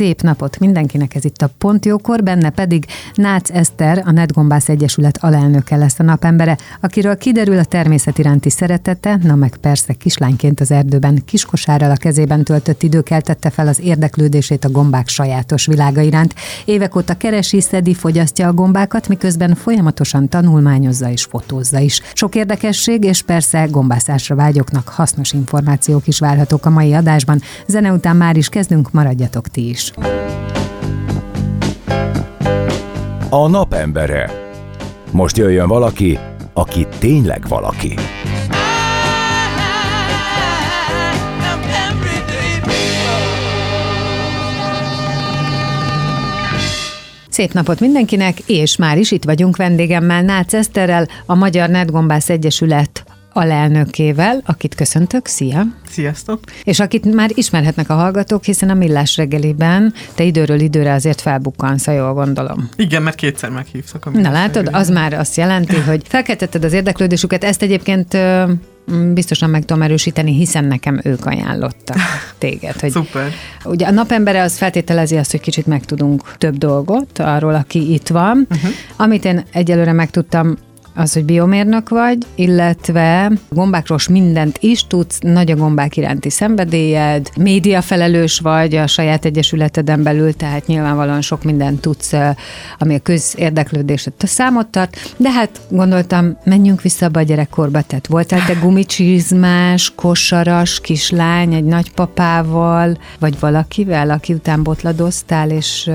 Szép napot mindenkinek, ez itt a Pont Jókor, benne pedig Nácz Eszter, a Netgombász Egyesület alelnöke lesz a napembere, akiről kiderül a természet iránti szeretete, na meg persze kislányként az erdőben kiskosárral a kezében töltött idő keltette fel az érdeklődését a gombák sajátos világa iránt. Évek óta keresi, szedi, fogyasztja a gombákat, miközben folyamatosan tanulmányozza és fotózza is. Sok érdekesség és persze gombászásra vágyoknak hasznos információk is várhatók a mai adásban. Zene után már is kezdünk, maradjatok ti is. A napembere. Most jöjjön valaki, aki tényleg valaki. Szép napot mindenkinek, és már is itt vagyunk vendégemmel, Nácz Eszterrel, a Magyar Netgombász Egyesület alelnökével, akit köszöntök, szia! Sziasztok! És akit már ismerhetnek a hallgatók, hiszen a Millás reggeliben te időről időre azért felbukkansz, ha jól gondolom. Igen, mert kétszer meghívtak. A Na látod, az már azt jelenti, hogy felkeltetted az érdeklődésüket, ezt egyébként biztosan meg tudom erősíteni, hiszen nekem ők ajánlottak téged. Hogy Szuper. Ugye a napembere az feltételezi azt, hogy kicsit megtudunk több dolgot arról, aki itt van. Uh-huh. Amit én egyelőre megtudtam, az, hogy biomérnök vagy, illetve gombákról mindent is tudsz, nagy a gombák iránti szenvedélyed, médiafelelős vagy a saját egyesületeden belül, tehát nyilvánvalóan sok mindent tudsz, ami a közérdeklődésed számot tart, de hát gondoltam, menjünk vissza abba a gyerekkorba, tehát voltál te gumicsizmás, kosaras kislány egy nagypapával, vagy valakivel, aki után botladoztál, és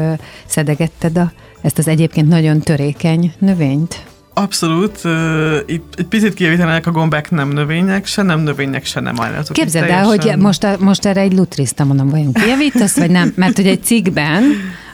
szedegetted a, ezt az egyébként nagyon törékeny növényt? Abszolút. Uh, itt egy picit kijavítanák a gombák nem növények, se nem növények, se nem állatok. Képzeld el, hogy most, a, most erre egy lutriszta mondom, vajon kijavítasz, vagy nem? Mert hogy egy cikkben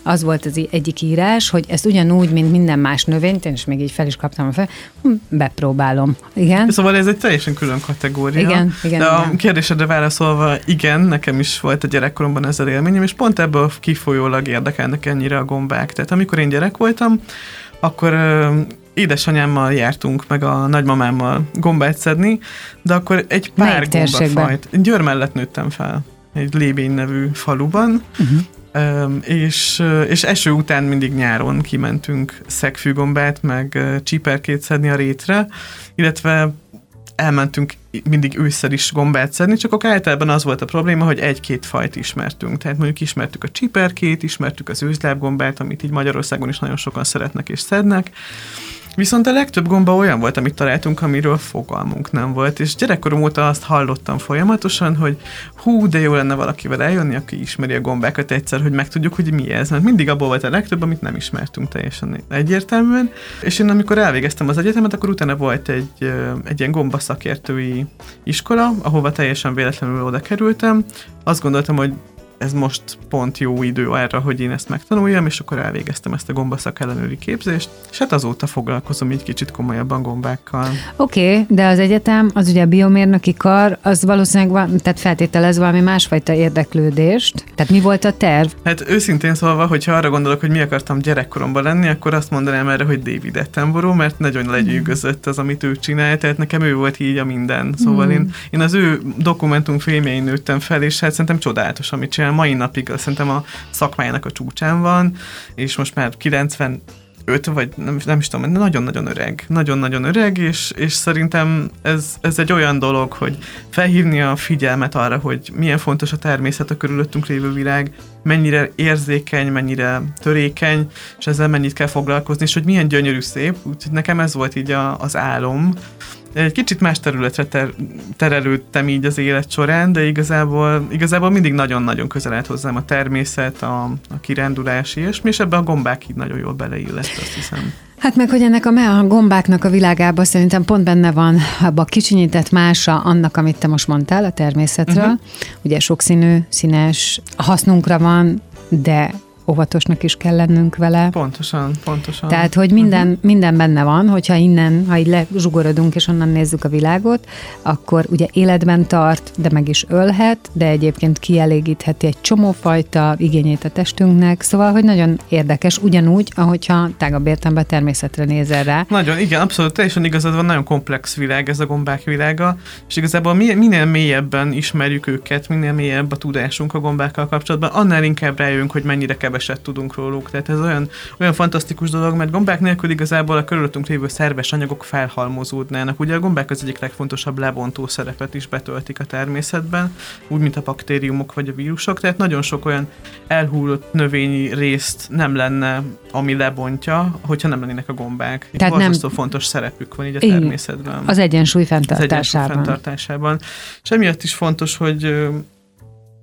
az volt az egyik írás, hogy ezt ugyanúgy, mint minden más növényt, én is még így fel is kaptam a fel, hm, bepróbálom. Igen? Szóval ez egy teljesen külön kategória. Igen, igen, De a igen. kérdésedre válaszolva, igen, nekem is volt a gyerekkoromban ezzel élményem, és pont ebből kifolyólag érdekelnek ennyire a gombák. Tehát amikor én gyerek voltam, akkor édesanyámmal jártunk, meg a nagymamámmal gombát szedni, de akkor egy pár gombafajt. Győr mellett nőttem fel, egy Lébény nevű faluban, Uh-huh. És, és eső után mindig nyáron kimentünk szegfűgombát, meg csíperkét szedni a rétre, illetve elmentünk mindig ősszel is gombát szedni, csak akkor általában az volt a probléma, hogy egy-két fajt ismertünk. Tehát mondjuk ismertük a csiperkét, ismertük az őzlábgombát, amit így Magyarországon is nagyon sokan szeretnek és szednek, Viszont a legtöbb gomba olyan volt, amit találtunk, amiről fogalmunk nem volt, és gyerekkorom óta azt hallottam folyamatosan, hogy hú, de jó lenne valakivel eljönni, aki ismeri a gombákat egyszer, hogy megtudjuk, hogy mi ez, mert mindig abból volt a legtöbb, amit nem ismertünk teljesen egyértelműen, és én amikor elvégeztem az egyetemet, akkor utána volt egy, egy ilyen gomba szakértői iskola, ahova teljesen véletlenül oda kerültem, azt gondoltam, hogy ez most pont jó idő arra, hogy én ezt megtanuljam, és akkor elvégeztem ezt a gombaszak ellenőri képzést, és hát azóta foglalkozom így kicsit komolyabban gombákkal. Oké, okay, de az egyetem, az ugye a biomérnöki kar, az valószínűleg val- tehát feltételez valami másfajta érdeklődést. Tehát mi volt a terv? Hát őszintén szólva, hogyha arra gondolok, hogy mi akartam gyerekkoromban lenni, akkor azt mondanám erre, hogy David Attenborough, mert nagyon legyűgözött az, amit ő csinál, tehát nekem ő volt így a minden. Szóval Mm. én, én az ő dokumentumfilmjein nőttem fel, és hát szerintem csodálatos, amit csinál. Mai napig szerintem a szakmájának a csúcsán van, és most már 90 öt, vagy nem, nem is tudom, nagyon-nagyon öreg. Nagyon-nagyon öreg, és, és szerintem ez, ez egy olyan dolog, hogy felhívni a figyelmet arra, hogy milyen fontos a természet, a körülöttünk lévő világ, mennyire érzékeny, mennyire törékeny, és ezzel mennyit kell foglalkozni, és hogy milyen gyönyörű szép. Úgyhogy nekem ez volt így a, az álom, Egy kicsit más területre ter- terelődtem így az élet során, de igazából, igazából mindig nagyon-nagyon közel állt hozzám a természet, a, a kirándulás, és ebbe a gombák így nagyon jól beleillett, azt hiszem. Hát meg, hogy ennek a, a gombáknak a világában szerintem pont benne van abba a kicsinyített mása annak, amit te most mondtál a természetről. Uh-huh. Ugye sokszínű, színes, hasznunkra van, de óvatosnak is kell lennünk vele. Pontosan, pontosan. Tehát, hogy minden, uh-huh. minden benne van, hogyha innen, ha így lezsugorodunk és onnan nézzük a világot, akkor ugye életben tart, de meg is ölhet, de egyébként kielégítheti egy csomófajta igényét a testünknek, szóval, hogy nagyon érdekes, ugyanúgy, ahogyha tágabb értelemben természetre nézel rá. Nagyon, igen, abszolút, teljesen igazad van, nagyon komplex világ ez a gombák világa, és igazából minél mélyebben ismerjük őket, minél mélyebb a tudásunk a gombákkal kapcsolatban, annál inkább rájövünk, hogy mennyire keveset tudunk róluk. Tehát ez olyan, olyan fantasztikus dolog, mert gombák nélkül igazából a körülöttünk lévő szerves anyagok felhalmozódnának. Ugye a gombák az egyik legfontosabb lebontó szerepet is betöltik a természetben, úgy, mint a baktériumok vagy a vírusok, tehát nagyon sok olyan elhullott növényi részt nem lenne, ami lebontja, hogyha nem lennének a gombák. Tehát nem fontos szerepük van így a természetben. Az egyensúly fenntartásában. Az egyensúly fenntartásában. És emiatt is fontos, hogy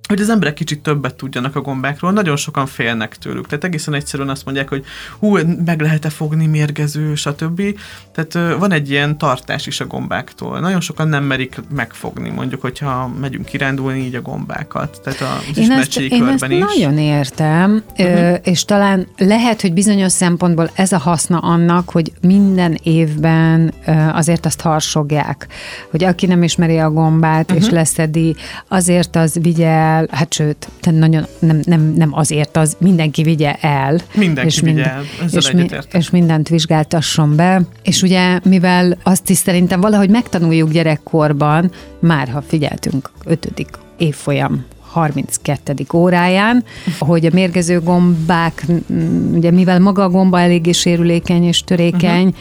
hogy az emberek kicsit többet tudjanak a gombákról, nagyon sokan félnek tőlük. Tehát egészen egyszerűen azt mondják, hogy hú, meg lehet-e fogni, mérgező, stb. Tehát van egy ilyen tartás is a gombáktól. Nagyon sokan nem merik megfogni, mondjuk, hogyha megyünk kirándulni így a gombákat. Tehát az én ezt, én ezt is. nagyon értem, uh-huh. és talán lehet, hogy bizonyos szempontból ez a haszna annak, hogy minden évben azért azt harsogják, hogy aki nem ismeri a gombát, uh-huh. és mhm. leszedi, azért az vigye el, hát sőt, nagyon nem, nem, nem azért az, mindenki vigye el. Mindenki és vigye mind, el, és, mi, és mindent vizsgáltasson be. És ugye, mivel azt is szerintem valahogy megtanuljuk gyerekkorban, már ha figyeltünk ötödik évfolyam 32. óráján, hogy a mérgező gombák, ugye mivel maga a gomba eléggé sérülékeny és törékeny, uh-huh.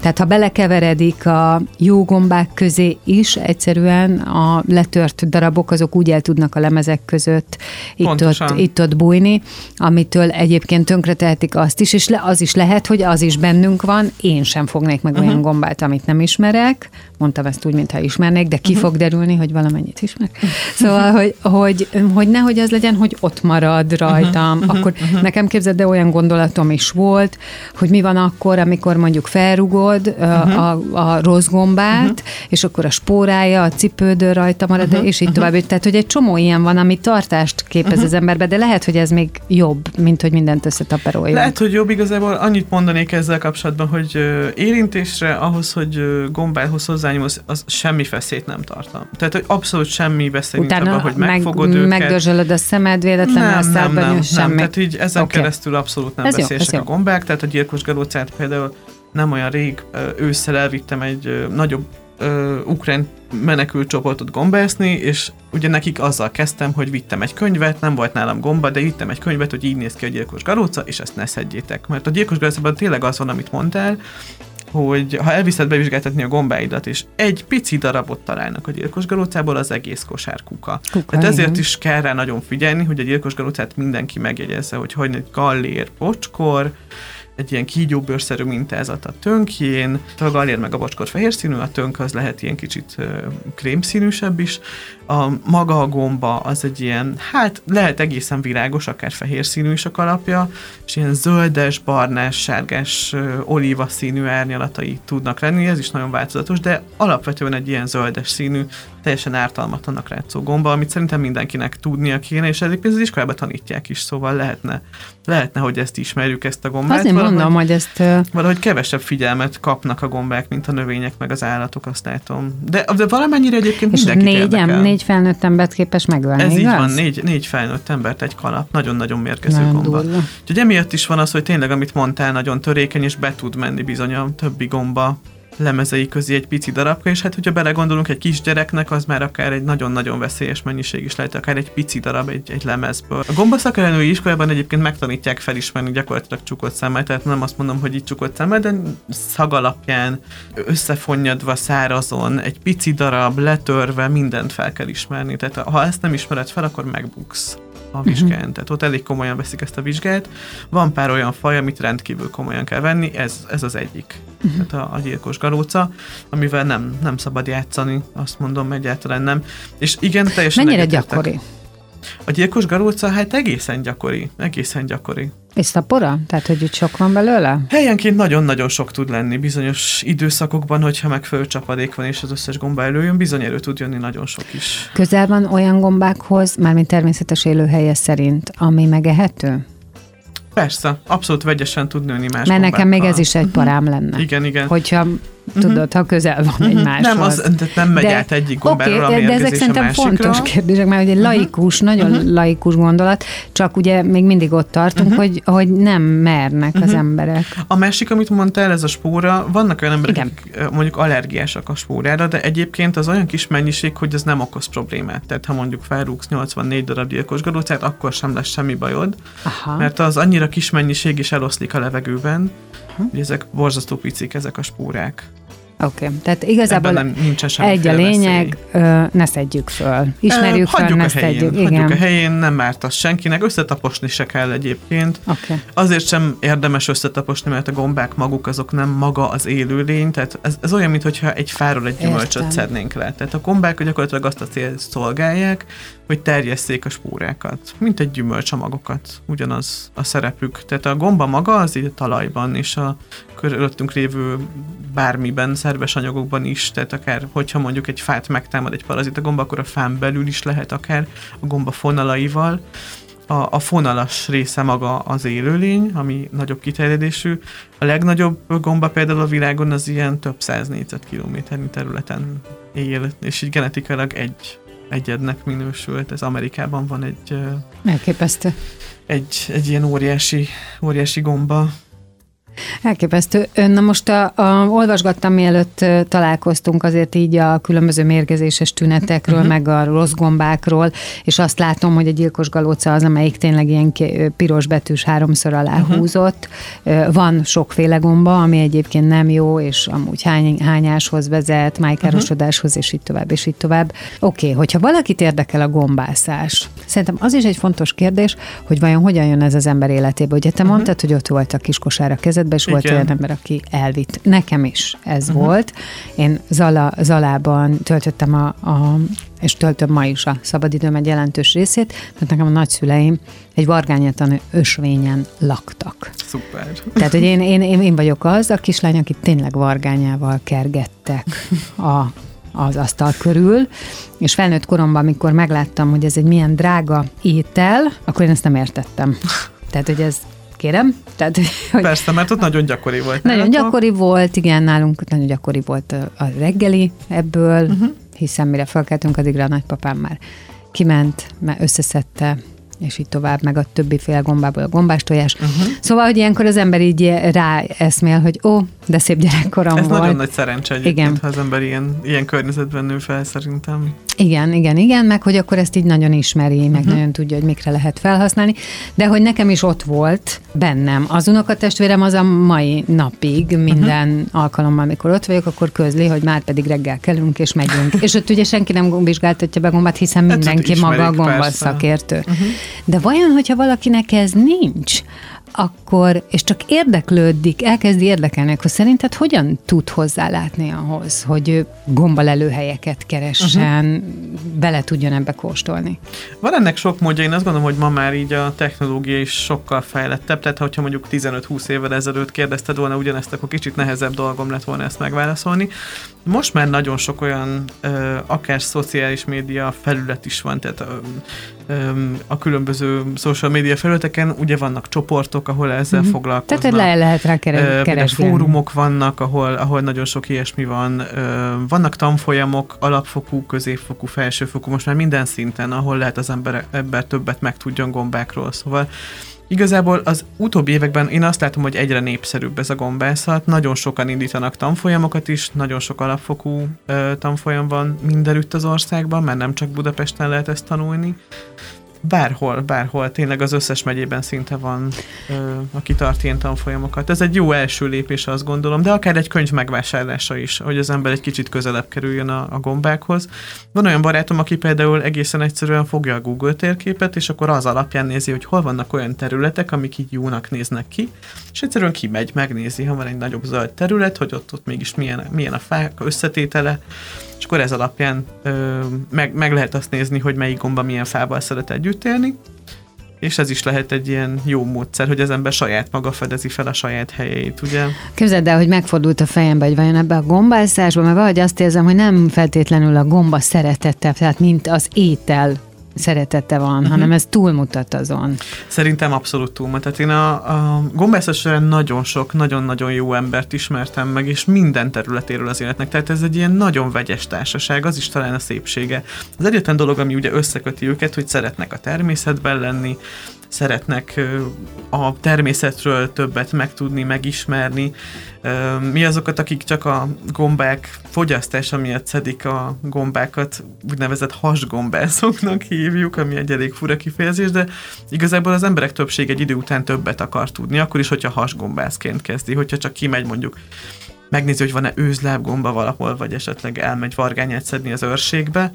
Tehát ha belekeveredik a jó gombák közé is, egyszerűen a letört darabok azok úgy el tudnak a lemezek között itt-ott, itt-ott bújni, amitől egyébként tönkretehetik azt is, és le, az is lehet, hogy az is bennünk van, én sem fognék meg uh-huh. olyan gombát, amit nem ismerek, mondtam ezt úgy, mintha ismernék, de ki uh-huh. fog derülni, hogy valamennyit ismerek. Szóval, hogy, hogy hogy nehogy az legyen, hogy ott marad rajtam. Uh-huh, akkor uh-huh. nekem képzeld, de olyan gondolatom is volt, hogy mi van akkor, amikor mondjuk felrugod uh-huh. a, a rossz gombát, uh-huh. és akkor a spórája, a cipődő rajta marad, uh-huh. és így tovább. Tehát, hogy egy csomó ilyen van, ami tartást képez uh-huh. az emberbe, de lehet, hogy ez még jobb, mint hogy mindent összetaperoljon. Lehet, hogy jobb igazából. Annyit mondanék ezzel kapcsolatban, hogy érintésre, ahhoz, hogy gombához hozzányúlsz, az semmi feszélyt nem tartom. Tehát, hogy abszolút semmi veszély nincs abban, hogy megfogod meg, őket. Megdörzsölöd a szemed véletlenül nem, a szádban, nem, nem, semmi. Nem, tehát így ezen okay. keresztül abszolút nem ez veszélyesek jó, a gombák, tehát a gyilkos galócát például nem olyan rég ősszel elvittem egy nagyobb ö, ukrán menekült csoportot gombászni, és ugye nekik azzal kezdtem, hogy vittem egy könyvet, nem volt nálam gomba, de vittem egy könyvet, hogy így néz ki a gyilkos garóca, és ezt ne szedjétek. Mert a gyilkos garócában tényleg az van, amit mondtál, hogy ha elviszed bevizsgáltatni a gombáidat, és egy pici darabot találnak a gyilkos galócából, az egész kosár kuka. kuka Tehát ezért igen. is kell rá nagyon figyelni, hogy a gyilkos galócát mindenki megjegyezze, hogy hogy egy gallér, pocskor, egy ilyen kígyóbőrszerű mintázat a tönkjén, a galér meg a bocskor fehér színű, a tönk az lehet ilyen kicsit krémszínűsebb is, a maga a gomba az egy ilyen, hát lehet egészen világos, akár fehér színű is a kalapja, és ilyen zöldes, barnás, sárgás, olíva színű árnyalatai tudnak lenni, ez is nagyon változatos, de alapvetően egy ilyen zöldes színű, teljesen ártalmatlanak rátszó gomba, amit szerintem mindenkinek tudnia kéne, és egyébként az iskolában tanítják is, szóval lehetne, lehetne, hogy ezt ismerjük, ezt a gombát. Azért valahogy, mondom, hogy ezt... Valahogy kevesebb figyelmet kapnak a gombák, mint a növények, meg az állatok, azt látom. De, de valamennyire egyébként és mindenkit négyem, érdekel. négy felnőtt embert képes megölni, Ez igaz? így van, négy, négy felnőtt embert egy kalap, nagyon-nagyon mérgező nagyon gomba. Durva. Úgyhogy emiatt is van az, hogy tényleg, amit mondtál, nagyon törékeny, és be tud menni bizony a többi gomba lemezei közé egy pici darabka, és hát hogyha belegondolunk egy kisgyereknek, az már akár egy nagyon-nagyon veszélyes mennyiség is lehet, akár egy pici darab egy, egy lemezből. A gombaszakályanői iskolában egyébként megtanítják felismerni gyakorlatilag csukott szemmel, tehát nem azt mondom, hogy itt csukott szemmel, de szag alapján összefonnyadva szárazon, egy pici darab, letörve, mindent fel kell ismerni. Tehát ha ezt nem ismered fel, akkor megbuksz. A vizsgán. Uh-huh. Tehát ott elég komolyan veszik ezt a vizsgát. Van pár olyan faj, amit rendkívül komolyan kell venni, ez, ez az egyik. Uh-huh. Tehát a, a gyilkos galóca, amivel nem, nem szabad játszani, azt mondom, egyáltalán nem. És igen, teljesen Mennyire gyakori? A gyilkos garulca hát egészen gyakori, egészen gyakori. És szapora? Tehát, hogy itt sok van belőle? Helyenként nagyon-nagyon sok tud lenni bizonyos időszakokban, hogyha megfelelő csapadék van, és az összes gomba előjön, bizony elő tud jönni nagyon sok is. Közel van olyan gombákhoz, mármint természetes élőhelye szerint, ami megehető? Persze, abszolút vegyesen tud nőni más Mert nekem még ez is egy parám lenne. Igen, igen. Hogyha tudod, ha közel van egy máshoz. Nem, az, nem megy de, át egyik gombáról okay, a de ezek szerintem másikra. fontos kérdések, mert egy laikus, uh-huh. nagyon uh-huh. laikus gondolat, csak ugye még mindig ott tartunk, uh-huh. hogy, hogy nem mernek uh-huh. az emberek. A másik, amit mondtál, ez a spóra, vannak olyan emberek, Igen. akik mondjuk allergiásak a spórára, de egyébként az olyan kis mennyiség, hogy ez nem okoz problémát. Tehát ha mondjuk felrúgsz 84 darab gyilkos garucát, akkor sem lesz semmi bajod, Aha. mert az annyira kis mennyiség is eloszlik a levegőben, uh-huh. hogy ezek borzasztó picik, ezek a spórák. Oké, okay. tehát igazából nem, egy a lényeg, ö, ne szedjük föl. Ismerjük ö, föl, ne a helyén, szedjük. Igen. Hagyjuk a helyén, nem márt az senkinek, összetaposni se kell egyébként. Okay. Azért sem érdemes összetaposni, mert a gombák maguk azok nem maga az élőlény, tehát ez, ez olyan, mintha egy fáról egy gyümölcsöt Értem. szednénk le. Tehát a gombák gyakorlatilag azt a célt szolgálják, hogy terjesszék a spórákat, mint egy gyümölcs a magokat. Ugyanaz a szerepük. Tehát a gomba maga az így a talajban, és a körülöttünk lévő bármiben, szerves anyagokban is, tehát akár, hogyha mondjuk egy fát megtámad egy parazita gomba, akkor a fán belül is lehet akár a gomba fonalaival. A, a fonalas része maga az élőlény, ami nagyobb kiterjedésű. A legnagyobb gomba például a világon az ilyen több száz négyzetkilométernyi területen él, és így genetikailag egy egyednek minősült. Ez Amerikában van egy... Elképesztő. Egy, egy ilyen óriási, óriási gomba, Elképesztő. Na most a, a, olvasgattam, mielőtt találkoztunk azért így a különböző mérgezéses tünetekről, uh-huh. meg a rossz gombákról, és azt látom, hogy a gyilkos galóca az, amelyik tényleg ilyen piros betűs háromszor alá uh-huh. húzott. Van sokféle gomba, ami egyébként nem jó, és amúgy hány, hányáshoz vezet, májkárosodáshoz, és így tovább, és így tovább. Oké, okay, hogyha valakit érdekel a gombászás, szerintem az is egy fontos kérdés, hogy vajon hogyan jön ez az ember életébe. Ugye te uh-huh. mondtad, hogy ott volt a kiskosár a kezed, kezedbe, és Igen. volt olyan ember, aki elvitt. Nekem is ez uh-huh. volt. Én Zala, Zalában töltöttem a, a és töltöm ma is a szabadidőm egy jelentős részét, mert nekem a nagyszüleim egy vargányatlan ösvényen laktak. Szuper. Tehát, hogy én, én, én, én vagyok az a kislány, aki tényleg vargányával kergettek a az asztal körül, és felnőtt koromban, amikor megláttam, hogy ez egy milyen drága étel, akkor én ezt nem értettem. Tehát, hogy ez kérem. Tehát, hogy Persze, mert ott nagyon gyakori volt. Nagyon nálatok. gyakori volt, igen, nálunk nagyon gyakori volt a reggeli ebből, uh-huh. hiszen mire felkeltünk, addigra a nagypapám már kiment, mert összeszedte és így tovább, meg a többi fél gombából a gombás tojás. Uh-huh. Szóval, hogy ilyenkor az ember így rá eszmél, hogy ó, de szép gyerekkorom Ez volt. nagyon nagy szerencse egyébként, igen. ha az ember ilyen, ilyen környezetben nő fel, szerintem. Igen, igen, igen, meg hogy akkor ezt így nagyon ismeri, meg uh-huh. nagyon tudja, hogy mikre lehet felhasználni, de hogy nekem is ott volt bennem. Az unokatestvérem az a mai napig minden uh-huh. alkalommal, amikor ott vagyok, akkor közli, hogy már pedig reggel kelünk és megyünk. és ott ugye senki nem vizsgáltatja be gombát, hiszen hát, mindenki hát, maga a gombaszakértő. Uh-huh. De vajon, hogyha valakinek ez nincs, akkor, és csak érdeklődik, elkezdi érdekelni, akkor szerinted hogyan tud hozzálátni ahhoz, hogy gombalelőhelyeket keressen, uh-huh. bele tudjon ebbe kóstolni? Van ennek sok módja, én azt gondolom, hogy ma már így a technológia is sokkal fejlettebb, tehát hogyha mondjuk 15-20 évvel ezelőtt kérdezted volna ugyanezt, akkor kicsit nehezebb dolgom lett volna ezt megválaszolni. Most már nagyon sok olyan, akár szociális média felület is van, tehát a különböző social media felületeken ugye vannak csoportok, ahol ezzel uh-huh. foglalkoznak. Tehát le lehet rá keresni. Fórumok vannak, ahol, ahol nagyon sok ilyesmi van. Vannak tanfolyamok, alapfokú, középfokú, felsőfokú, most már minden szinten, ahol lehet az ember, ember többet meg tudjon gombákról. Szóval Igazából az utóbbi években én azt látom, hogy egyre népszerűbb ez a gombászat. Nagyon sokan indítanak tanfolyamokat is, nagyon sok alapfokú ö, tanfolyam van mindenütt az országban, mert nem csak Budapesten lehet ezt tanulni. Bárhol, bárhol, tényleg az összes megyében szinte van, ö, aki tart ilyen tanfolyamokat. Ez egy jó első lépés, azt gondolom, de akár egy könyv megvásárlása is, hogy az ember egy kicsit közelebb kerüljön a, a gombákhoz. Van olyan barátom, aki például egészen egyszerűen fogja a Google térképet, és akkor az alapján nézi, hogy hol vannak olyan területek, amik így jónak néznek ki, és egyszerűen kimegy, megnézi, ha van egy nagyobb zöld terület, hogy ott, ott mégis milyen, milyen a fák összetétele, és akkor ez alapján ö, meg, meg lehet azt nézni, hogy melyik gomba milyen fával szeret együtt élni, és ez is lehet egy ilyen jó módszer, hogy az ember saját maga fedezi fel a saját helyeit, ugye? Képzeld el, hogy megfordult a fejembe, hogy vajon ebbe a gombászásba, mert valahogy azt érzem, hogy nem feltétlenül a gomba szeretete, tehát mint az étel szeretete van, uh-huh. hanem ez túlmutat azon. Szerintem abszolút túlmutat. Tehát én a, a gombászat során nagyon sok, nagyon-nagyon jó embert ismertem meg, és minden területéről az életnek. Tehát ez egy ilyen nagyon vegyes társaság, az is talán a szépsége. Az egyetlen dolog, ami ugye összeköti őket, hogy szeretnek a természetben lenni, szeretnek a természetről többet megtudni, megismerni. Mi azokat, akik csak a gombák fogyasztása miatt szedik a gombákat, úgynevezett hasgombászoknak hívjuk, ami egy elég fura kifejezés, de igazából az emberek többség egy idő után többet akar tudni, akkor is, hogyha hasgombászként kezdi, hogyha csak kimegy mondjuk megnézi, hogy van-e őzlábgomba valahol, vagy esetleg elmegy vargányát szedni az őrségbe,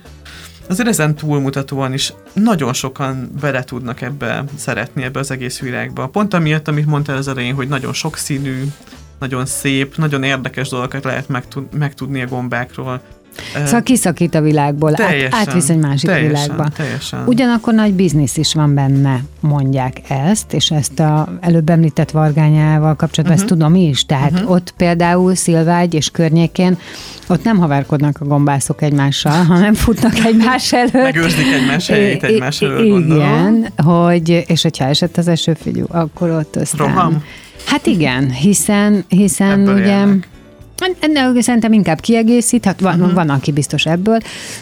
azért ezen túlmutatóan is nagyon sokan bele tudnak ebbe szeretni, ebbe az egész világba. Pont amiatt, amit mondtál az elején, hogy nagyon sokszínű, nagyon szép, nagyon érdekes dolgokat lehet megtud, megtudni a gombákról. Szóval kiszakít a világból, teljesen, át, átvisz egy másik teljesen, világba. Teljesen. Ugyanakkor nagy biznisz is van benne, mondják ezt, és ezt a előbb említett Vargányával kapcsolatban uh-huh. ezt tudom is. Tehát uh-huh. ott például Szilvágy és környékén ott nem haverkodnak a gombászok egymással, hanem futnak egymás előtt. Megőrzik egymás helyét egymás előtt. Igen, hogy, és hogyha esett az eső, figyú, akkor ott aztán... Roham? Hát igen, hiszen, hiszen Ebből ugye... élnek. Ennek szerintem inkább kiegészít, hát van, uh-huh. van, aki biztos ebből,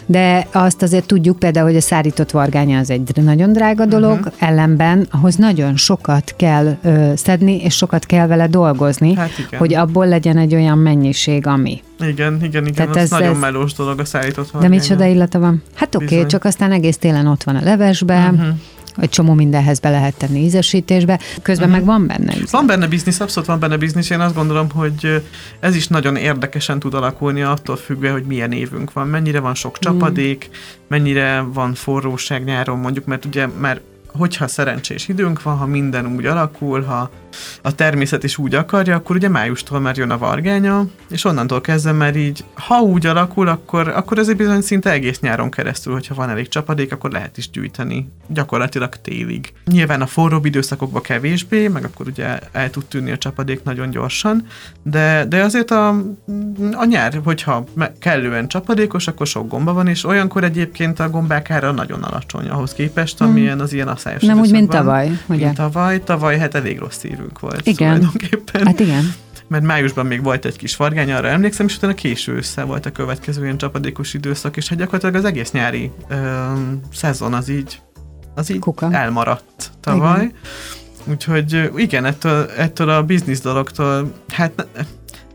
de azt azért tudjuk például, hogy a szárított vargánya az egy nagyon drága dolog, uh-huh. ellenben ahhoz nagyon sokat kell ö, szedni, és sokat kell vele dolgozni, Hát igen. hogy abból legyen egy olyan mennyiség, ami. Igen, igen, igen, Tehát ez- nagyon ez- melós dolog a szállított De vargány. micsoda illata van? Hát oké, okay, csak aztán egész télen ott van a levesbe, Mhm. uh-huh. Egy csomó mindenhez be lehet tenni ízesítésbe, közben uh-huh. meg van benne íz. Van benne biznisz, abszolút van benne biznisz. Én azt gondolom, hogy ez is nagyon érdekesen tud alakulni attól függve, hogy milyen évünk van, mennyire van sok csapadék, mennyire van forróság nyáron mondjuk, mert ugye már hogyha szerencsés időnk van, ha minden úgy alakul, ha a természet is úgy akarja, akkor ugye májustól már jön a vargánya, és onnantól kezdve már így, ha úgy alakul, akkor, akkor ez egy bizony szinte egész nyáron keresztül, hogyha van elég csapadék, akkor lehet is gyűjteni gyakorlatilag télig. Nyilván a forróbb időszakokban kevésbé, meg akkor ugye el tud tűnni a csapadék nagyon gyorsan, de, de azért a, a nyár, hogyha kellően csapadékos, akkor sok gomba van, és olyankor egyébként a gombák ára nagyon alacsony ahhoz képest, amilyen az ilyen asszályos Nem úgy, mint tavaly, ugye? Mint tavaly, tavaly hát elég rossz évünk volt Igen. tulajdonképpen. Hát igen. Mert májusban még volt egy kis vargány, arra emlékszem, és utána késő össze volt a következő ilyen csapadékos időszak, és hát gyakorlatilag az egész nyári ö, szezon az így, az így Kuka. elmaradt tavaly. Igen. Úgyhogy igen, ettől, ettől a biznisz dologtól, hát ne,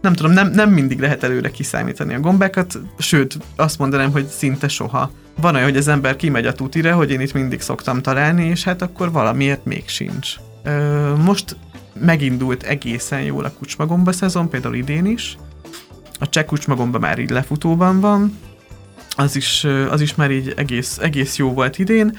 nem tudom, nem, nem mindig lehet előre kiszámítani a gombákat, sőt, azt mondanám, hogy szinte soha. Van olyan, hogy az ember kimegy a tutire, hogy én itt mindig szoktam találni, és hát akkor valamiért még sincs. Ö, most megindult egészen jól a kucsmagomba szezon, például idén is. A cseh kucsmagomba már így lefutóban van, az is, az is már így egész, egész jó volt idén.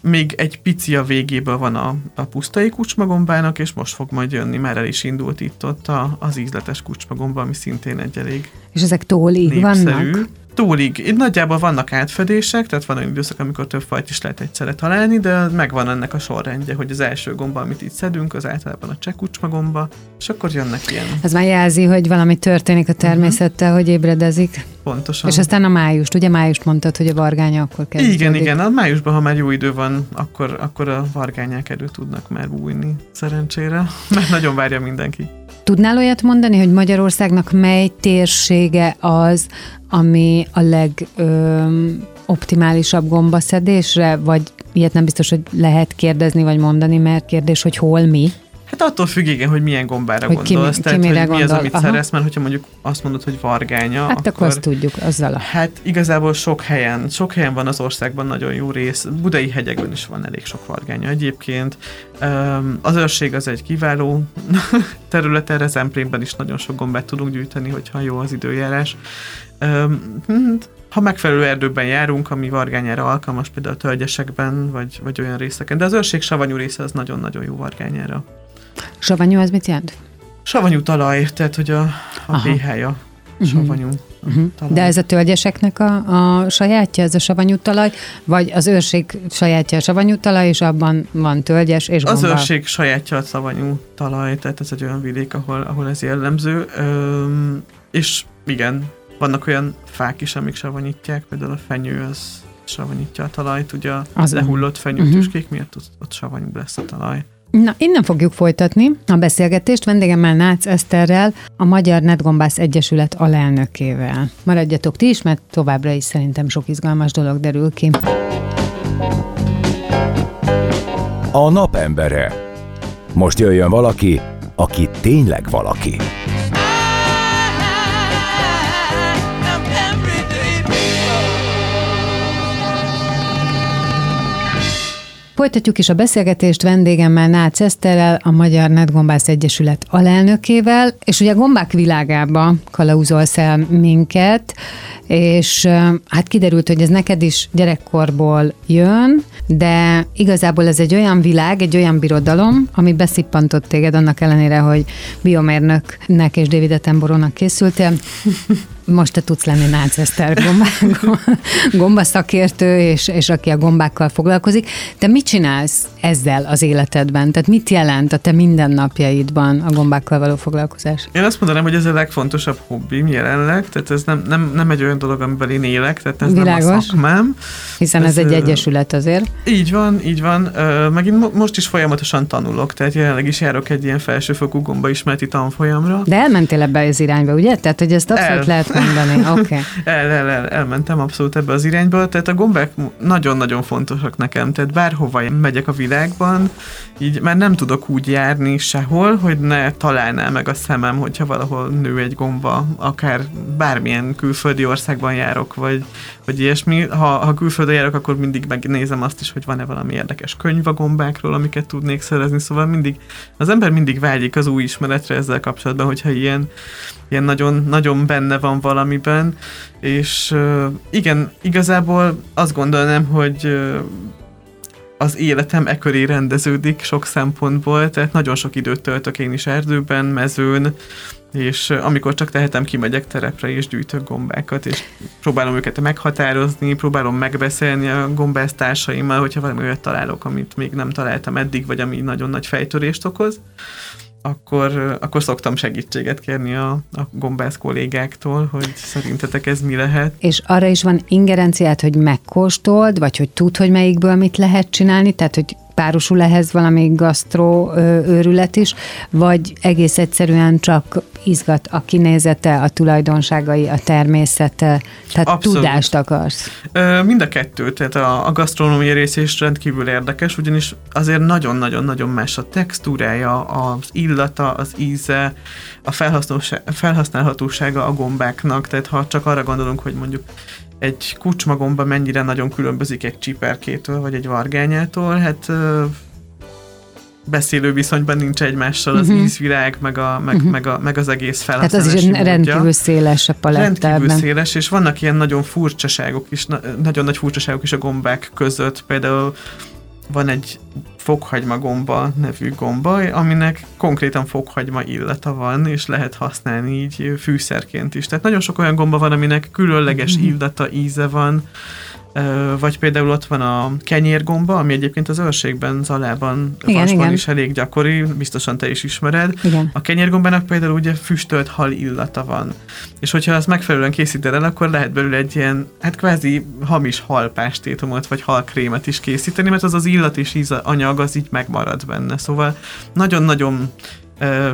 Még egy pici a végéből van a, a pusztai kucsmagombának, és most fog majd jönni, már el is indult itt ott a, az ízletes kucsmagomba, ami szintén egy elég És ezek tólig népszerű. vannak? Túlig. Itt nagyjából vannak átfedések, tehát van olyan időszak, amikor több fajt is lehet egyszerre találni, de megvan ennek a sorrendje, hogy az első gomba, amit itt szedünk, az általában a csekucsma gomba, és akkor jönnek ilyen Ez már jelzi, hogy valami történik a természettel, hogy ébredezik. pontosan. És aztán a májust, ugye májust mondtad, hogy a vargánya akkor kezdődik. igen, igen, a májusban, ha már jó idő van, akkor, akkor a vargányák elő tudnak már bújni, szerencsére, mert nagyon várja mindenki. Tudnál olyat mondani, hogy Magyarországnak mely térsége az, ami a legoptimálisabb gombaszedésre, vagy ilyet nem biztos, hogy lehet kérdezni vagy mondani, mert kérdés, hogy hol mi? Hát attól függ, igen, hogy milyen gombára Hogy ki gondolsz. ki tehát, mire hogy mi az, gondol. amit Aha. szeretsz, mert hogyha mondjuk azt mondod, hogy vargánya, Hát akkor azt tudjuk, azzal a... Hát igazából sok helyen, sok helyen van az országban nagyon jó rész. Budai hegyekben is van elég sok vargánya egyébként. Az őrség az egy kiváló terület, erre Zemplénben is nagyon sok gombát tudunk gyűjteni, hogyha jó az időjárás. Hm, Ha megfelelő erdőben járunk, ami vargányára alkalmas, például tölgyesekben, vagy, vagy olyan részeken. De az őrség savanyú része az nagyon-nagyon jó vargányára. Savanyú az mit jelent? Savanyú talaj, tehát hogy a, a pH-ja savanyú. Uh-huh. Talaj. De ez a tölgyeseknek a, a sajátja, ez a savanyú talaj, vagy az őrség sajátja a savanyú talaj, és abban van tölgyes és Az gomba? őrség sajátja a szavanyú talaj, tehát ez egy olyan vidék, ahol, ahol ez jellemző. Öm, és igen, vannak olyan fák is, amik savanyítják, például a fenyő az savanyítja a talajt, ugye Az- lehullott Mhm. fenyőtüskék miatt ott, ott savanyú lesz a talaj. Na, innen fogjuk folytatni a beszélgetést vendégemmel Nácz Eszterrel, a Magyar Netgombász Egyesület alelnökével. Maradjatok ti is, mert továbbra is szerintem sok izgalmas dolog derül ki. A napembere. Most jöjjön valaki, aki tényleg valaki. Folytatjuk is a beszélgetést vendégemmel Nácz Eszterrel, a Magyar Netgombász Egyesület alelnökével, és ugye a gombák világába kalauzolsz el minket, és hát kiderült, hogy ez neked is gyerekkorból jön, de igazából ez egy olyan világ, egy olyan birodalom, ami beszippantott téged annak ellenére, hogy biomérnöknek és David Attenborough-nak készültél. Most te tudsz lenni Nácz Eszter gomba, gomba szakértő, és, és aki a gombákkal foglalkozik. Te mit csinálsz ezzel az életedben? Tehát mit jelent a te mindennapjaidban a gombákkal való foglalkozás? Én azt mondanám, hogy ez a legfontosabb hobbim jelenleg, tehát ez nem, nem, nem egy olyan dolog, amiben én élek, tehát ez nem a Világos. szakmám. Hiszen ez, Ez, egy egyesület azért. Így van, így van. Meg én mo- most is folyamatosan tanulok, tehát jelenleg is járok egy ilyen felsőfokú gombaismereti tanfolyamra. De elmentél ebbe az irányba, ugye? Tehát, hogy ezt abszolút El. lehet mondani. Oké. Okay. El, el, el, elmentem abszolút ebbe az irányba, tehát a gombák nagyon-nagyon fontosak nekem, tehát bárhova megyek a világban, így már nem tudok úgy járni sehol, hogy ne találná meg a szemem, hogyha valahol nő egy gomba, akár bármilyen külföldi országban járok, vagy, vagy ilyesmi. Ha, ha külföldre járok, akkor mindig megnézem azt is, hogy van-e valami érdekes könyv a gombákról, amiket tudnék szerezni, szóval mindig, az ember mindig vágyik az új ismeretre ezzel kapcsolatban, hogyha ilyen, ilyen nagyon, nagyon benne van valamiben, és igen, igazából azt gondolnám, hogy az életem e köré rendeződik sok szempontból, tehát nagyon sok időt töltök én is erdőben, mezőn, és amikor csak tehetem, kimegyek terepre és gyűjtök gombákat, és próbálom őket meghatározni, próbálom megbeszélni a gombász társaimmal, hogyha valami olyat találok, amit még nem találtam eddig, vagy ami nagyon nagy fejtörést okoz, akkor, akkor szoktam segítséget kérni a, a gombász kollégáktól, hogy szerintetek ez mi lehet. És arra is van ingerenciát, hogy megkóstold, vagy hogy tud, hogy melyikből mit lehet csinálni, tehát hogy párosul ehhez valami gasztró őrület is, vagy egész egyszerűen csak izgat a kinézete, a tulajdonságai, a természete, tehát Abszolút. tudást akarsz. Mind a kettő, tehát a, a gasztronómiai rész is rendkívül érdekes, ugyanis azért nagyon-nagyon-nagyon más a textúrája, az illata, az íze, a felhasználhatósága a gombáknak, tehát ha csak arra gondolunk, hogy mondjuk egy kucsmagomba mennyire nagyon különbözik egy csiperkétől, vagy egy vargányától, hát ö, beszélő viszonyban nincs egymással az Mhm. ízvilág, meg, a, meg, Mhm. meg, a, meg az egész Tehát felhasználási az is módja. rendkívül széles a paletta Rendkívül széles, és vannak ilyen nagyon furcsaságok is, na- nagyon nagy furcsaságok is a gombák között. Például van egy fokhagyma gomba nevű gomba, aminek konkrétan fokhagyma illata van, és lehet használni így fűszerként is. Tehát nagyon sok olyan gomba van, aminek különleges Mhm. illata, íze van, vagy például ott van a kenyérgomba, ami egyébként az őrségben, Zalában, Vasban is elég gyakori, biztosan te is ismered. Igen. A kenyérgombának például ugye füstölt hal illata van. És hogyha azt megfelelően készíted el, akkor lehet belőle egy ilyen, hát kvázi hamis halpástétomot, vagy halkrémet is készíteni, mert az az illat és íz anyag az így megmarad benne. Szóval nagyon-nagyon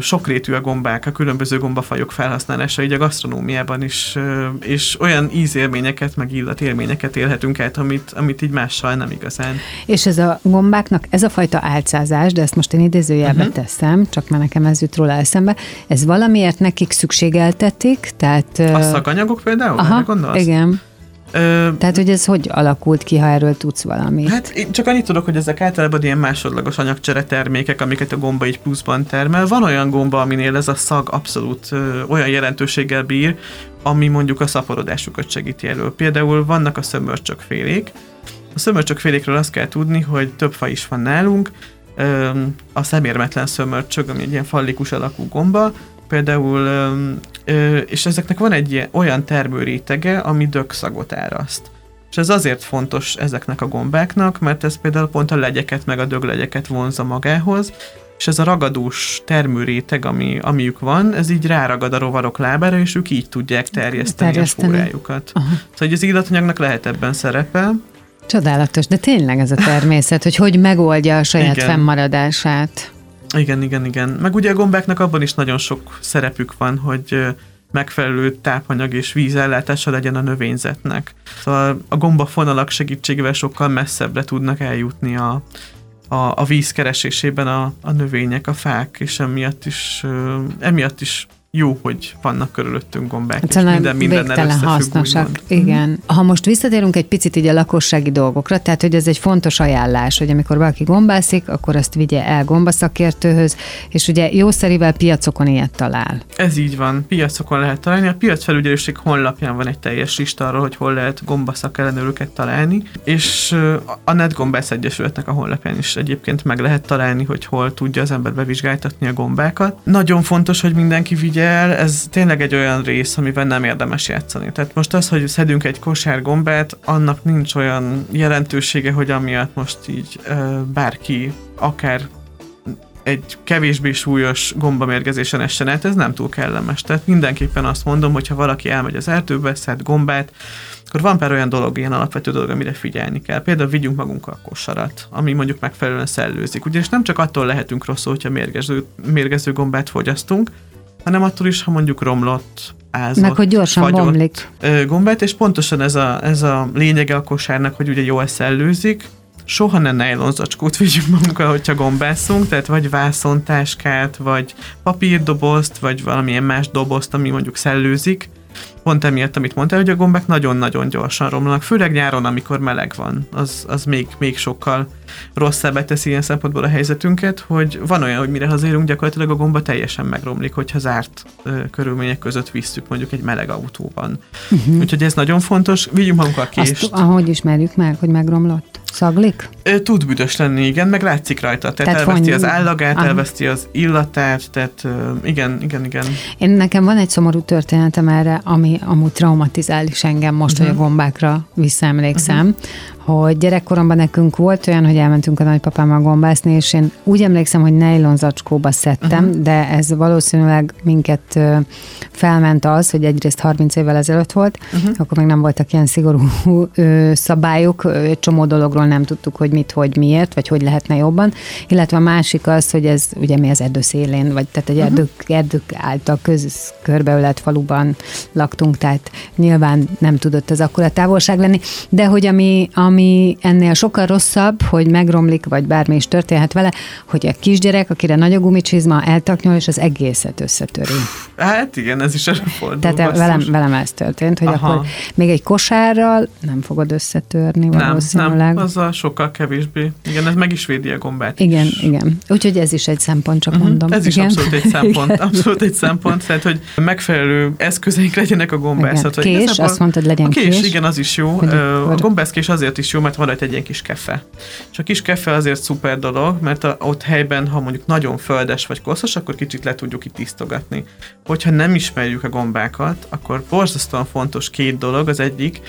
sokrétű a gombák, a különböző gombafajok felhasználása így a gasztronómiában is, és olyan ízélményeket, meg illatélményeket élhetünk át, amit, amit így mással nem igazán. És ez a gombáknak, ez a fajta álcázás, de ezt most én idézőjelbe uh-huh. teszem, csak mert nekem ez jut róla eszembe, ez valamiért nekik szükségeltetik, tehát... A szakanyagok például? Aha, gondolsz? igen. Ö, Tehát, hogy ez hogy alakult ki, ha erről tudsz valamit? Hát én csak annyit tudok, hogy ezek általában ilyen másodlagos anyagcsere termékek, amiket a gomba így pluszban termel. Van olyan gomba, aminél ez a szag abszolút ö, olyan jelentőséggel bír, ami mondjuk a szaporodásukat segíti elő. Például vannak a szömörcsökfélék. A szömörcsökfélékről azt kell tudni, hogy több fa is van nálunk. A szemérmetlen szömörcsög, ami egy ilyen fallikus alakú gomba, például, és ezeknek van egy olyan termőrétege, ami dögszagot áraszt. És ez azért fontos ezeknek a gombáknak, mert ez például pont a legyeket, meg a döglegyeket vonza magához, és ez a ragadós termőréteg, ami, amiük van, ez így ráragad a rovarok lábára, és ők így tudják terjeszteni, terjeszteni. a spórájukat. Aha. Szóval hogy az illatanyagnak lehet ebben szerepe. Csodálatos, de tényleg ez a természet, hogy hogy megoldja a saját Igen. fennmaradását. Igen, igen, igen. Meg ugye a gombáknak abban is nagyon sok szerepük van, hogy megfelelő tápanyag és vízellátása legyen a növényzetnek. Szóval a gombafonalak segítségével sokkal messzebbre tudnak eljutni a, a, a víz keresésében a, a növények, a fák, és emiatt is, emiatt is jó, hogy vannak körülöttünk gombák, hát, és minden minden hasznosak. Úgymond. Igen. Ha most visszatérünk egy picit így a lakossági dolgokra, tehát hogy ez egy fontos ajánlás, hogy amikor valaki gombászik, akkor azt vigye el gombaszakértőhöz, és ugye jószerivel piacokon ilyet talál. Ez így van, piacokon lehet találni. A piacfelügyelőség honlapján van egy teljes lista arról, hogy hol lehet gombaszak ellenőröket találni, és a Netgombász Egyesületnek a honlapján is egyébként meg lehet találni, hogy hol tudja az ember bevizsgáltatni a gombákat. Nagyon fontos, hogy mindenki vigye figyel, ez tényleg egy olyan rész, amivel nem érdemes játszani. Tehát most az, hogy szedünk egy kosár gombát, annak nincs olyan jelentősége, hogy amiatt most így bárki akár egy kevésbé súlyos gombamérgezésen essen át, ez nem túl kellemes. Tehát mindenképpen azt mondom, hogy ha valaki elmegy az erdőbe, szed gombát, akkor van pár olyan dolog, ilyen alapvető dolog, amire figyelni kell. Például vigyünk magunkkal kosarat, ami mondjuk megfelelően szellőzik. Ugyanis nem csak attól lehetünk rosszul, hogyha mérgező, mérgező gombát fogyasztunk, hanem attól is, ha mondjuk romlott, ázott, Meg hogy gyorsan fagyott, bomlik. gombát, és pontosan ez a, ez a lényege a kosárnak, hogy ugye jól szellőzik, soha ne nylon zacskót vigyünk magunkkal, hogyha gombászunk, tehát vagy vászontáskát, vagy papírdobozt, vagy valamilyen más dobozt, ami mondjuk szellőzik, pont emiatt, amit mondtál, hogy a gombák nagyon-nagyon gyorsan romlanak, főleg nyáron, amikor meleg van, az, az még, még sokkal rosszabbá teszi ilyen szempontból a helyzetünket, hogy van olyan, hogy mire hazérünk, gyakorlatilag a gomba teljesen megromlik, hogyha zárt ö, körülmények között visszük mondjuk egy meleg autóban. Uh-huh. Úgyhogy ez nagyon fontos, vigyünk magunkkal kést. Azt, ahogy ismerjük meg, hogy megromlott? Szaglik? Tud büdös lenni, igen, meg látszik rajta. Tehát, tehát elveszti az állagát, Aha. elveszti az illatát, tehát igen, igen, igen. Én nekem van egy szomorú történetem erre, ami amúgy traumatizál is engem most, uh-huh. hogy a mhm. gombákra visszaemlékszem, uh-huh hogy gyerekkoromban nekünk volt olyan, hogy elmentünk a nagypapámmal gombászni, és én úgy emlékszem, hogy nylon zacskóba szedtem, uh-huh. de ez valószínűleg minket felment az, hogy egyrészt 30 évvel ezelőtt volt, uh-huh. akkor még nem voltak ilyen szigorú szabályok, egy csomó dologról nem tudtuk, hogy mit, hogy miért, vagy hogy lehetne jobban, illetve a másik az, hogy ez ugye mi az erdő szélén, vagy tehát egy erdők, uh-huh. erdők által köz, körbeölelt faluban laktunk, tehát nyilván nem tudott ez akkor a távolság lenni, de hogy ami, ami ami ennél sokkal rosszabb, hogy megromlik, vagy bármi is történhet vele, hogy a kisgyerek, akire nagy a gumicsizma, eltaknyol, és az egészet összetöri. Hát igen, ez is előfordul. Tehát velem, velem ez történt, hogy Aha. akkor még egy kosárral nem fogod összetörni valószínűleg. Nem, nem, azzal sokkal kevésbé. Igen, ez meg is védi a gombát Igen, is. igen. Úgyhogy ez is egy szempont, csak uh-huh. mondom. Ez igen. is abszolút egy szempont. Abszolút egy szempont, tehát hogy megfelelő eszközeink legyenek a gombászatra. Kés, azt mondtad, legyen a kés. kés. Igen, az is jó. a gombászkés azért is is jó, mert van rajta egy ilyen kis kefe. És a kis kefe azért szuper dolog, mert a, ott helyben, ha mondjuk nagyon földes vagy koszos, akkor kicsit le tudjuk itt tisztogatni. Hogyha nem ismerjük a gombákat, akkor borzasztóan fontos két dolog. Az egyik,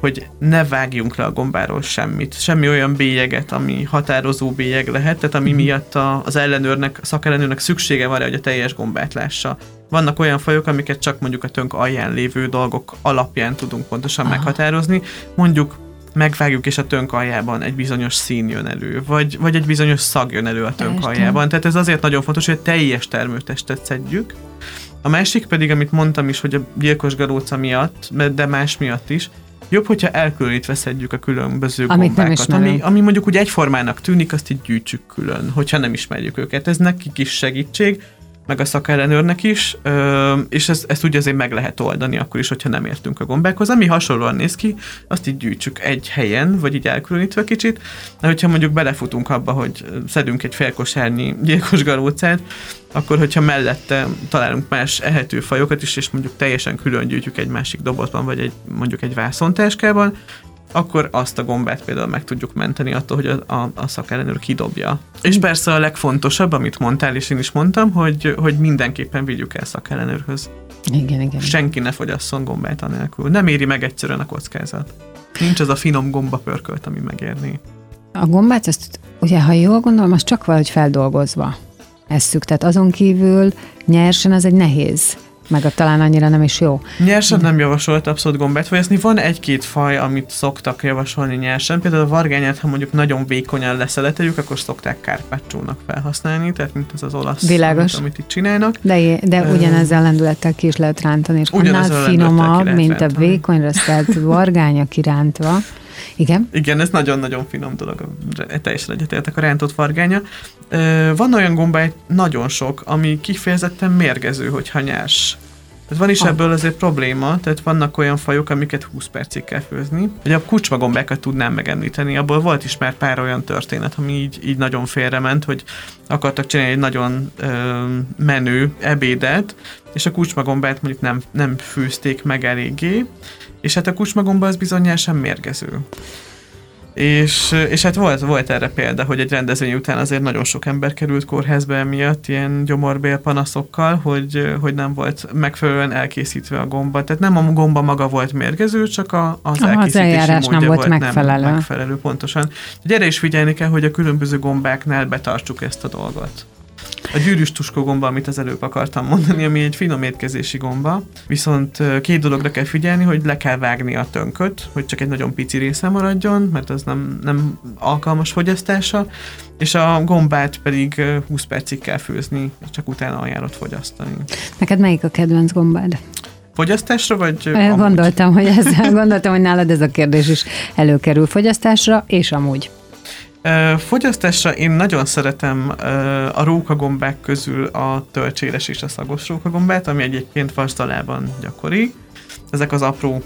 hogy ne vágjunk le a gombáról semmit. Semmi olyan bélyeget, ami határozó bélyeg lehet, tehát ami mhm. miatt a, az ellenőrnek, a szakellenőrnek szüksége van rá, hogy a teljes gombát lássa. Vannak olyan fajok, amiket csak mondjuk a tönk alján lévő dolgok alapján tudunk pontosan Aha. meghatározni. Mondjuk megvágjuk, és a tönk aljában egy bizonyos szín jön elő, vagy, vagy egy bizonyos szag jön elő a tönk aljában. Tehát ez azért nagyon fontos, hogy a teljes termőtestet szedjük. A másik pedig, amit mondtam is, hogy a gyilkos galóca miatt, de más miatt is, jobb, hogyha elkülönítve szedjük a különböző Amit nem gombákat. Ami, ismerünk. ami mondjuk úgy egyformának tűnik, azt így gyűjtsük külön, hogyha nem ismerjük őket. Ez nekik is segítség, meg a szakellenőrnek is, és ezt, ezt úgy azért meg lehet oldani akkor is, hogyha nem értünk a gombákhoz. Ami hasonlóan néz ki, azt így gyűjtsük egy helyen, vagy így elkülönítve kicsit, de hogyha mondjuk belefutunk abba, hogy szedünk egy félkosárnyi gyilkos galócát, akkor hogyha mellette találunk más ehető fajokat is, és mondjuk teljesen külön gyűjtjük egy másik dobozban, vagy egy, mondjuk egy vászontáskában, akkor azt a gombát például meg tudjuk menteni attól, hogy a, a, a szakellenőr kidobja. És persze a legfontosabb, amit mondtál, és én is mondtam, hogy, hogy mindenképpen vigyük el szakellenőrhöz. Igen, igen. Senki ne fogyasszon gombát anélkül. Nem éri meg egyszerűen a kockázat. Nincs az a finom gomba pörkölt, ami megérné. A gombát, ezt ugye, ha jól gondolom, az csak valahogy feldolgozva esszük. Tehát azon kívül nyersen az egy nehéz, meg a talán annyira nem is jó. Nyersen nem javasolt abszolút gombát folyaszni. Van egy-két faj, amit szoktak javasolni nyersen. Például a vargányát, ha mondjuk nagyon vékonyan leszeleteljük, akkor szokták kárpácsónak felhasználni, tehát mint ez az olasz, Világos. Amit, amit itt csinálnak. De, de ugyanezzel lendülettel ki is lehet rántani, és annál a finomabb, mint a rántani. vékonyra szelt vargánya kirántva. Igen? Igen, ez nagyon-nagyon finom dolog, teljesen egyetértek a rántott vargánya. Ö, Van olyan gombáj, nagyon sok, ami kifejezetten mérgező, hogyha nyers. Tehát van is ebből azért probléma, tehát vannak olyan fajok, amiket 20 percig kell főzni. Ugye a kucsmagombákat tudnám megemlíteni, abból volt is már pár olyan történet, ami így, így nagyon félrement, hogy akartak csinálni egy nagyon ö, menő ebédet, és a kucsmagombát mondjuk nem, nem főzték meg eléggé, és hát a kucsmagomba az bizonyára sem mérgező. És, és hát volt, volt erre példa, hogy egy rendezvény után azért nagyon sok ember került kórházba emiatt ilyen gyomorbél panaszokkal, hogy, hogy nem volt megfelelően elkészítve a gomba. Tehát nem a gomba maga volt mérgező, csak a, az Aha, az elkészítési eljárás nem módja volt megfelelő. Nem megfelelő, pontosan. Gyere is figyelni kell, hogy a különböző gombáknál betartsuk ezt a dolgot. A gyűrűs tuskó gomba, amit az előbb akartam mondani, ami egy finom étkezési gomba, viszont két dologra kell figyelni, hogy le kell vágni a tönköt, hogy csak egy nagyon pici része maradjon, mert az nem, nem alkalmas fogyasztása, és a gombát pedig ö, 20 percig kell főzni, csak utána ajánlott fogyasztani. Neked melyik a kedvenc gombád? Fogyasztásra, vagy amúgy? Gondoltam, hogy ez, gondoltam, hogy nálad ez a kérdés is előkerül fogyasztásra, és amúgy. Fogyasztásra én nagyon szeretem a rókagombák közül a tölcséres és a szagos rókagombát, ami egyébként vasdalában gyakori. Ezek az apró,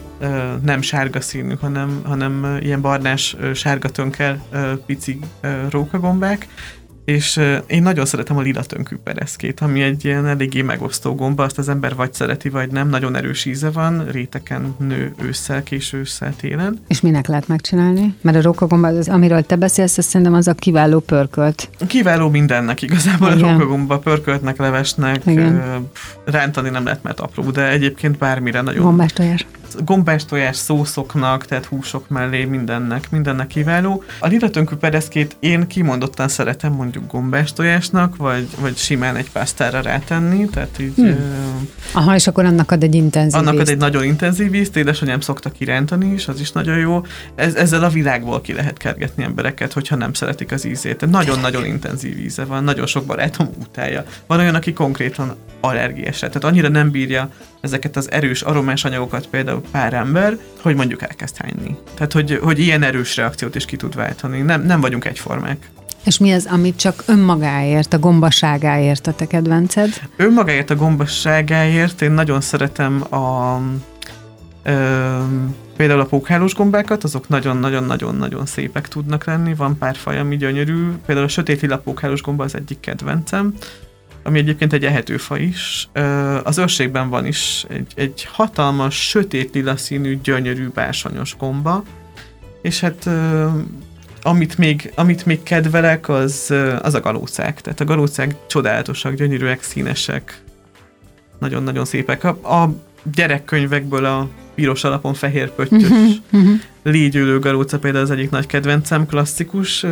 nem sárga színű, hanem, hanem ilyen barnás, sárga tönkel ö, pici rókagombák, és én nagyon szeretem a lila tönkű pereszkét, ami egy ilyen eléggé megosztó gomba, azt az ember vagy szereti, vagy nem, nagyon erős íze van, réteken nő ősszel, késő ősszel, télen. És minek lehet megcsinálni? Mert a rókagomba, az, amiről te beszélsz, azt szerintem az a kiváló pörkölt. Kiváló mindennek igazából, a Igen. rókagomba, pörköltnek, levesnek, Igen. rántani nem lehet, mert apró, de egyébként bármire nagyon Gombás tojás. Gombás tojás szószoknak, tehát húsok mellé mindennek, mindennek kiváló. A lila tönkű pereszkét én kimondottan szeretem mondjuk gombás tojásnak, vagy, vagy simán egy pásztára rátenni, tehát így Hmm. hmm. Aha, és akkor annak ad egy intenzív annak ad egy nagyon intenzív ízt, édesanyám szokta kirántani is, az is nagyon jó. Ez, ezzel a világból ki lehet kergetni embereket, hogyha nem szeretik az ízét. Nagyon-nagyon intenzív íze van, nagyon sok barátom utálja. Van olyan, aki konkrétan allergiás, tehát annyira nem bírja ezeket az erős aromás anyagokat például pár ember, hogy mondjuk elkezd hányni. Tehát, hogy, hogy ilyen erős reakciót is ki tud váltani. Nem, nem vagyunk egyformák. És mi az, amit csak önmagáért, a gombaságáért a te kedvenced? Önmagáért a gombasságáért én nagyon szeretem a ö, például a pókhálós gombákat, azok nagyon-nagyon-nagyon-nagyon szépek tudnak lenni, van pár faj, ami gyönyörű, például a sötét lila pókhálós gomba az egyik kedvencem, ami egyébként egy ehető fa is. Az őrségben van is egy, egy hatalmas, sötét lila színű, gyönyörű, bársonyos gomba, és hát amit még, amit még kedvelek, az, az a galócák. Tehát a galócák csodálatosak, gyönyörűek, színesek, nagyon-nagyon szépek. A, a gyerekkönyvekből a piros alapon fehér pöttyös légyülő galóca például az egyik nagy kedvencem, klasszikus.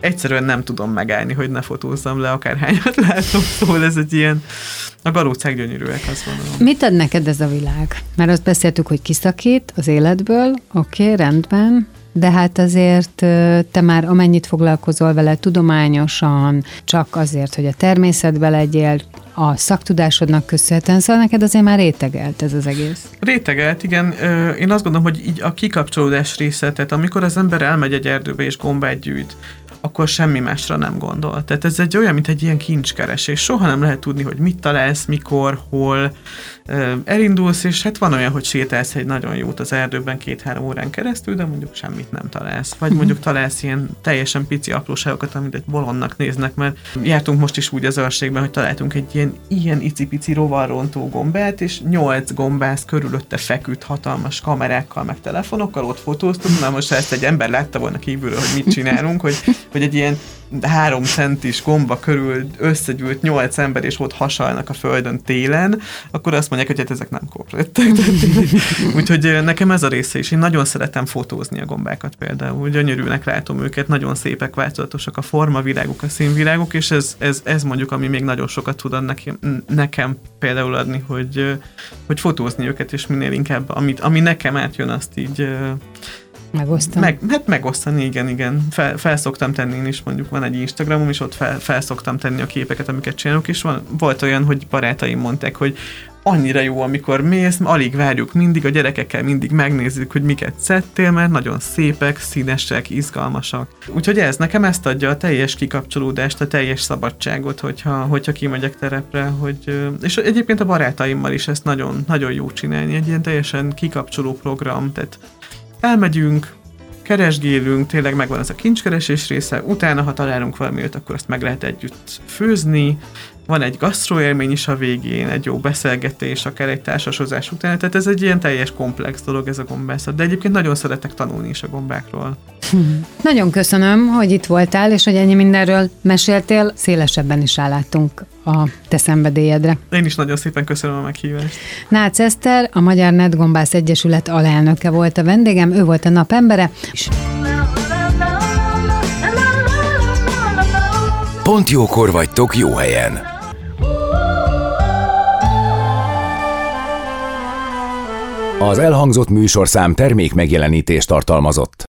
Egyszerűen nem tudom megállni, hogy ne fotózzam le, akárhányat látom, szóval ez egy ilyen, a galócák gyönyörűek, azt mondom. Mit ad neked ez a világ? Mert azt beszéltük, hogy kiszakít az életből, oké, okay, rendben, de hát azért te már amennyit foglalkozol vele tudományosan, csak azért, hogy a természetbe legyél, a szaktudásodnak köszönhetően, szóval neked azért már rétegelt ez az egész. Rétegelt, igen. Én azt gondolom, hogy így a kikapcsolódás része, tehát amikor az ember elmegy egy erdőbe és gombát gyűjt, akkor semmi másra nem gondol. Tehát ez egy olyan, mint egy ilyen kincskeresés. Soha nem lehet tudni, hogy mit találsz, mikor, hol. Elindulsz, és hát van olyan, hogy sétálsz egy nagyon jót az erdőben két-három órán keresztül, de mondjuk semmit nem találsz. Vagy mhm. mondjuk találsz ilyen teljesen pici apróságokat, amit egy bolondnak néznek, mert jártunk most is úgy az őrségben, hogy találtunk egy ilyen, ilyen icipici rovarrontó gombát, és nyolc gombász körülötte feküdt hatalmas kamerákkal, meg telefonokkal, ott fotóztunk, na most ha ezt egy ember látta volna kívülről, hogy mit csinálunk, hogy hogy egy ilyen három centis gomba körül összegyűlt nyolc ember, és ott hasalnak a földön télen, akkor azt mondják, hogy hát ezek nem korrektek. Úgyhogy nekem ez a része is. Én nagyon szeretem fotózni a gombákat például. Gyönyörűnek látom őket, nagyon szépek, változatosak a formaviláguk, a színviláguk, és ez, ez, ez mondjuk, ami még nagyon sokat tud nekem, nekem például adni, hogy, hogy fotózni őket, és minél inkább, amit, ami nekem átjön, azt így Megosztani? Meg, hát megosztani, igen, igen. Fel, fel szoktam tenni én is, mondjuk van egy Instagramom, és ott fel, fel szoktam tenni a képeket, amiket csinálok, és van, volt olyan, hogy barátaim mondták, hogy annyira jó, amikor mész, alig várjuk mindig, a gyerekekkel mindig megnézzük, hogy miket szedtél, mert nagyon szépek, színesek, izgalmasak. Úgyhogy ez nekem ezt adja a teljes kikapcsolódást, a teljes szabadságot, hogyha, hogyha kimegyek terepre, hogy, és egyébként a barátaimmal is ezt nagyon, nagyon jó csinálni, egy ilyen teljesen kikapcsoló program, tehát elmegyünk, keresgélünk, tényleg megvan ez a kincskeresés része, utána, ha találunk valamit, akkor azt meg lehet együtt főzni, van egy gasztroélmény is a végén, egy jó beszélgetés, akár egy társasozás után, tehát ez egy ilyen teljes komplex dolog ez a gombászat, de egyébként nagyon szeretek tanulni is a gombákról. Nagyon köszönöm, hogy itt voltál, és hogy ennyi mindenről meséltél, szélesebben is álláttunk a te szenvedélyedre. Én is nagyon szépen köszönöm a meghívást. Nácz Eszter, a Magyar Netgombász Egyesület alelnöke volt a vendégem, ő volt a napembere. Pont jókor vagytok jó helyen. Az elhangzott műsorszám termék megjelenítést tartalmazott.